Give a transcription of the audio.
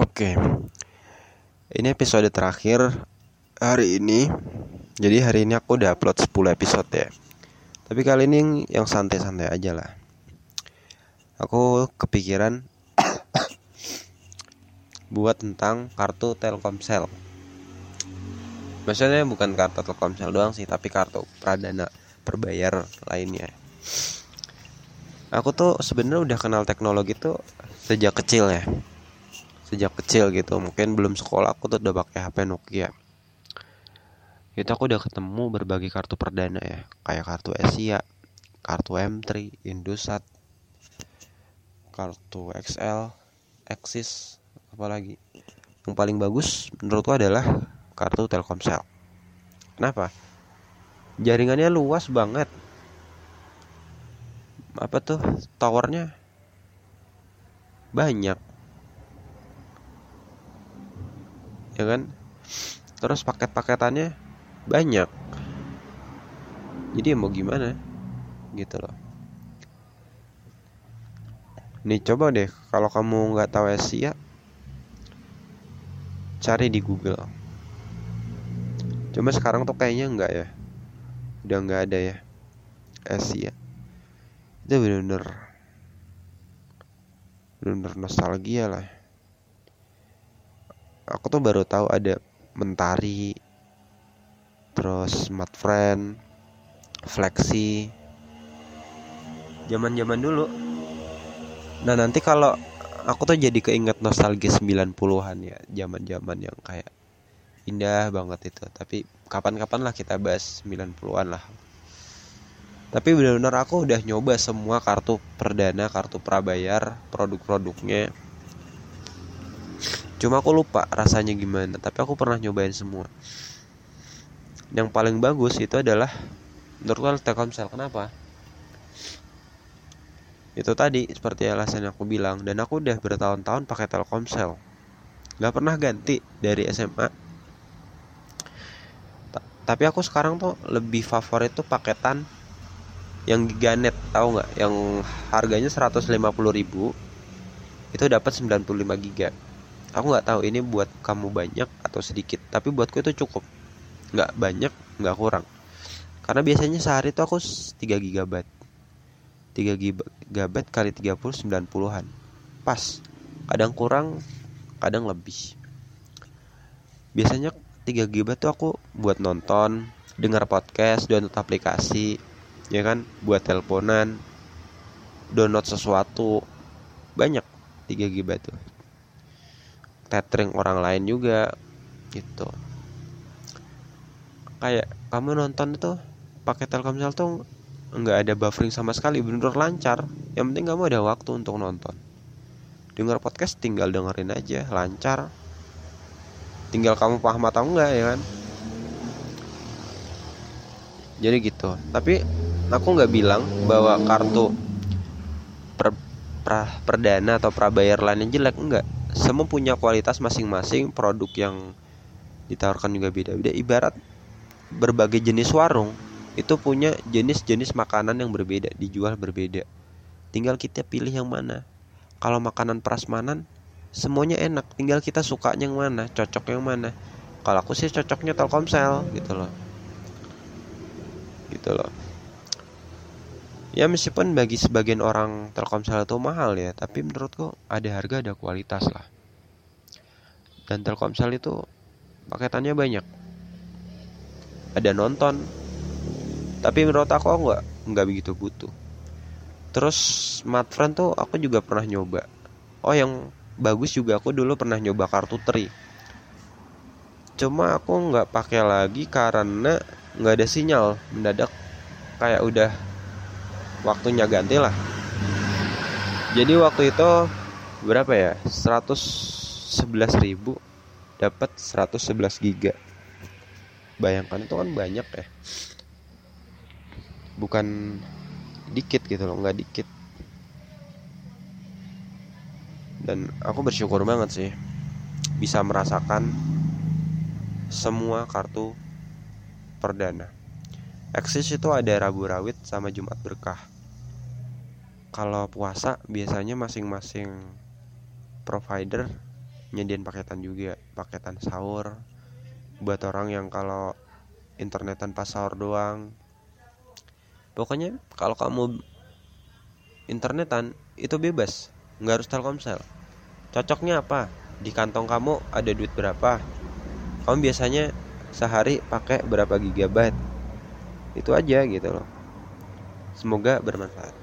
Oke. Ini episode terakhir hari ini. Jadi hari ini aku udah upload 10 episode ya. Tapi kali ini yang santai-santai aja lah. Aku kepikiran buat tentang kartu Telkomsel. Maksudnya bukan kartu Telkomsel doang sih, tapi kartu Pradana berbayar lainnya. Aku tuh sebenarnya udah kenal teknologi tuh sejak kecil ya sejak kecil gitu. Mungkin belum sekolah aku tuh udah pakai HP Nokia. Itu aku udah ketemu berbagai kartu perdana ya. Kayak kartu Asia kartu M3 Indosat kartu XL Axis apalagi yang paling bagus menurutku adalah kartu Telkomsel. Kenapa? Jaringannya luas banget. Apa tuh? Towernya? Banyak ya kan. Terus paket-paketannya banyak. Jadi mau gimana gitu loh. Nih coba deh kalau kamu nggak tahu Asia cari di Google. Cuma sekarang tuh kayaknya nggak ya. Udah nggak ada ya Asia. Itu bener-bener bener-bener nostalgia lah aku tuh baru tahu ada Mentari terus Smart Friend Flexi. Zaman-zaman dulu. Nah nanti kalau aku tuh jadi keinget nostalgia 90-an ya zaman-zaman yang kayak indah banget itu. Tapi kapan-kapan lah kita bahas 90-an lah. Tapi benar-benar aku udah nyoba semua kartu perdana kartu prabayar produk-produknya Cuma aku lupa rasanya gimana, tapi aku pernah nyobain semua. Yang paling bagus itu adalah menurut Telkomsel. Kenapa? Itu tadi seperti alasan yang aku bilang dan aku udah bertahun-tahun pakai Telkomsel. Gak pernah ganti dari SMA. tapi aku sekarang tuh lebih favorit tuh paketan yang giganet tahu nggak yang harganya 150.000 itu dapat 95 giga aku nggak tahu ini buat kamu banyak atau sedikit tapi buatku itu cukup. Nggak banyak nggak kurang. Karena biasanya sehari itu aku 3 GB 3 GB kali 30 90-an pas. Kadang kurang kadang lebih. Biasanya 3 GB tuh aku buat nonton dengar podcast download aplikasi ya kan? Buat teleponan download sesuatu. Banyak 3 GB tuh tethering orang lain juga gitu. Kayak kamu nonton itu pakai Telkomsel tuh nggak ada buffering sama sekali bener lancar. Yang penting kamu ada waktu untuk nonton. Dengar podcast tinggal dengerin aja lancar. Tinggal kamu paham atau enggak ya kan? Jadi gitu. Tapi aku nggak bilang bahwa kartu per, pra, perdana atau prabayar lainnya jelek enggak semua punya kualitas masing-masing produk yang ditawarkan juga beda-beda. Ibarat berbagai jenis warung itu punya jenis-jenis makanan yang berbeda dijual berbeda. Tinggal kita pilih yang mana. Kalau makanan prasmanan semuanya enak. Tinggal kita sukanya yang mana cocok yang mana. Kalau aku sih cocoknya Telkomsel gitu loh. Gitu loh ya meskipun bagi sebagian orang Telkomsel itu mahal ya tapi menurutku ada harga ada kualitas lah. Dan Telkomsel itu paketannya banyak. Ada nonton tapi menurut aku nggak nggak begitu butuh. Terus smartphone tuh aku juga pernah nyoba. Oh yang bagus juga aku dulu pernah nyoba kartu tri cuma aku nggak pakai lagi karena nggak ada sinyal mendadak kayak udah waktunya ganti lah. Jadi waktu itu berapa ya? 111 ribu dapat 111 giga. Bayangkan itu kan banyak ya. Bukan dikit gitu loh nggak dikit. Dan aku bersyukur banget sih bisa merasakan semua kartu perdana Eksis itu ada Rabu Rawit sama Jumat Berkah. Kalau puasa biasanya masing-masing provider nyediain paketan juga paketan sahur. Buat orang yang kalau internetan pas sahur doang. Pokoknya kalau kamu internetan itu bebas. Nggak harus telkomsel. Cocoknya apa? Di kantong kamu ada duit berapa? Kamu biasanya sehari pakai berapa gigabyte itu aja gitu loh. Semoga bermanfaat